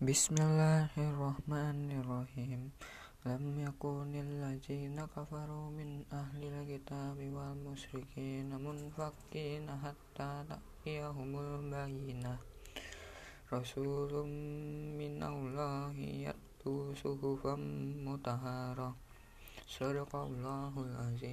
Bismillahirrahmanirrahim. Lam yakunil ladzina kafaru min ahli kitabi wal musyrikin munfakkina hatta ta'tiyahumul bayyinah. Rasulun minallahi yatlu suhufan mutahharah Sadaqallahul azim.